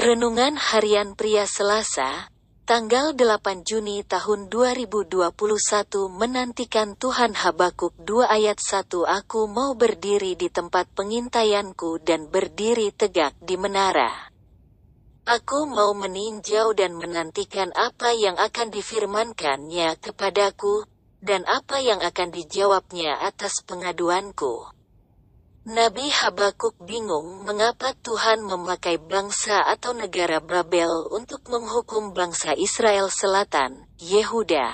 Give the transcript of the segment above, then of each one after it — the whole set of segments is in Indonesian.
Renungan Harian Pria Selasa, tanggal 8 Juni tahun 2021 menantikan Tuhan Habakuk 2 ayat 1 Aku mau berdiri di tempat pengintaianku dan berdiri tegak di menara. Aku mau meninjau dan menantikan apa yang akan difirmankannya kepadaku, dan apa yang akan dijawabnya atas pengaduanku. Nabi Habakuk bingung mengapa Tuhan memakai bangsa atau negara Babel untuk menghukum bangsa Israel Selatan, Yehuda.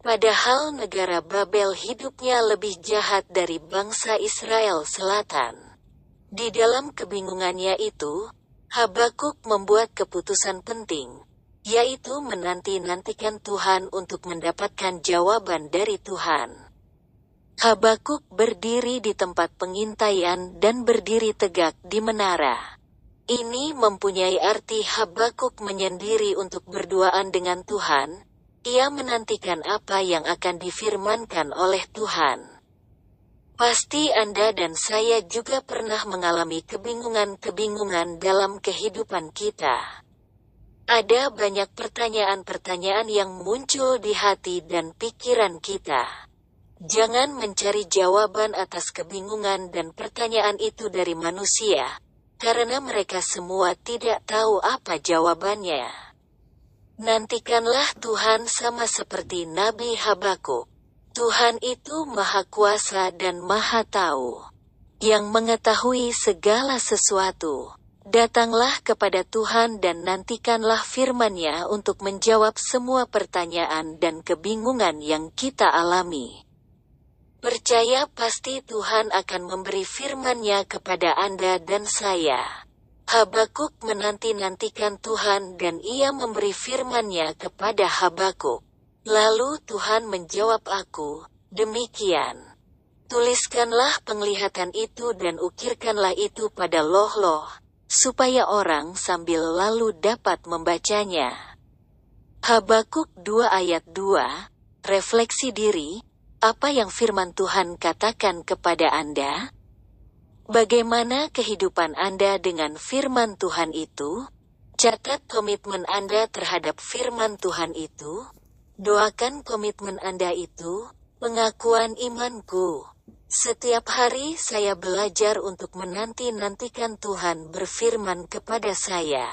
Padahal negara Babel hidupnya lebih jahat dari bangsa Israel Selatan. Di dalam kebingungannya itu, Habakuk membuat keputusan penting, yaitu menanti-nantikan Tuhan untuk mendapatkan jawaban dari Tuhan. Habakuk berdiri di tempat pengintaian dan berdiri tegak di menara. Ini mempunyai arti Habakuk menyendiri untuk berduaan dengan Tuhan. Ia menantikan apa yang akan difirmankan oleh Tuhan. Pasti Anda dan saya juga pernah mengalami kebingungan-kebingungan dalam kehidupan kita. Ada banyak pertanyaan-pertanyaan yang muncul di hati dan pikiran kita. Jangan mencari jawaban atas kebingungan dan pertanyaan itu dari manusia, karena mereka semua tidak tahu apa jawabannya. Nantikanlah Tuhan sama seperti Nabi Habakuk. Tuhan itu Maha Kuasa dan Maha Tahu, yang mengetahui segala sesuatu. Datanglah kepada Tuhan dan nantikanlah firman-Nya untuk menjawab semua pertanyaan dan kebingungan yang kita alami. Percaya pasti Tuhan akan memberi firman-Nya kepada Anda dan saya. Habakuk menanti-nantikan Tuhan dan ia memberi firman-Nya kepada Habakuk. Lalu Tuhan menjawab aku, demikian. Tuliskanlah penglihatan itu dan ukirkanlah itu pada loh-loh, supaya orang sambil lalu dapat membacanya. Habakuk 2 ayat 2, refleksi diri, apa yang firman Tuhan katakan kepada Anda? Bagaimana kehidupan Anda dengan firman Tuhan itu? Catat komitmen Anda terhadap firman Tuhan itu. Doakan komitmen Anda itu, pengakuan imanku. Setiap hari saya belajar untuk menanti-nantikan Tuhan berfirman kepada saya.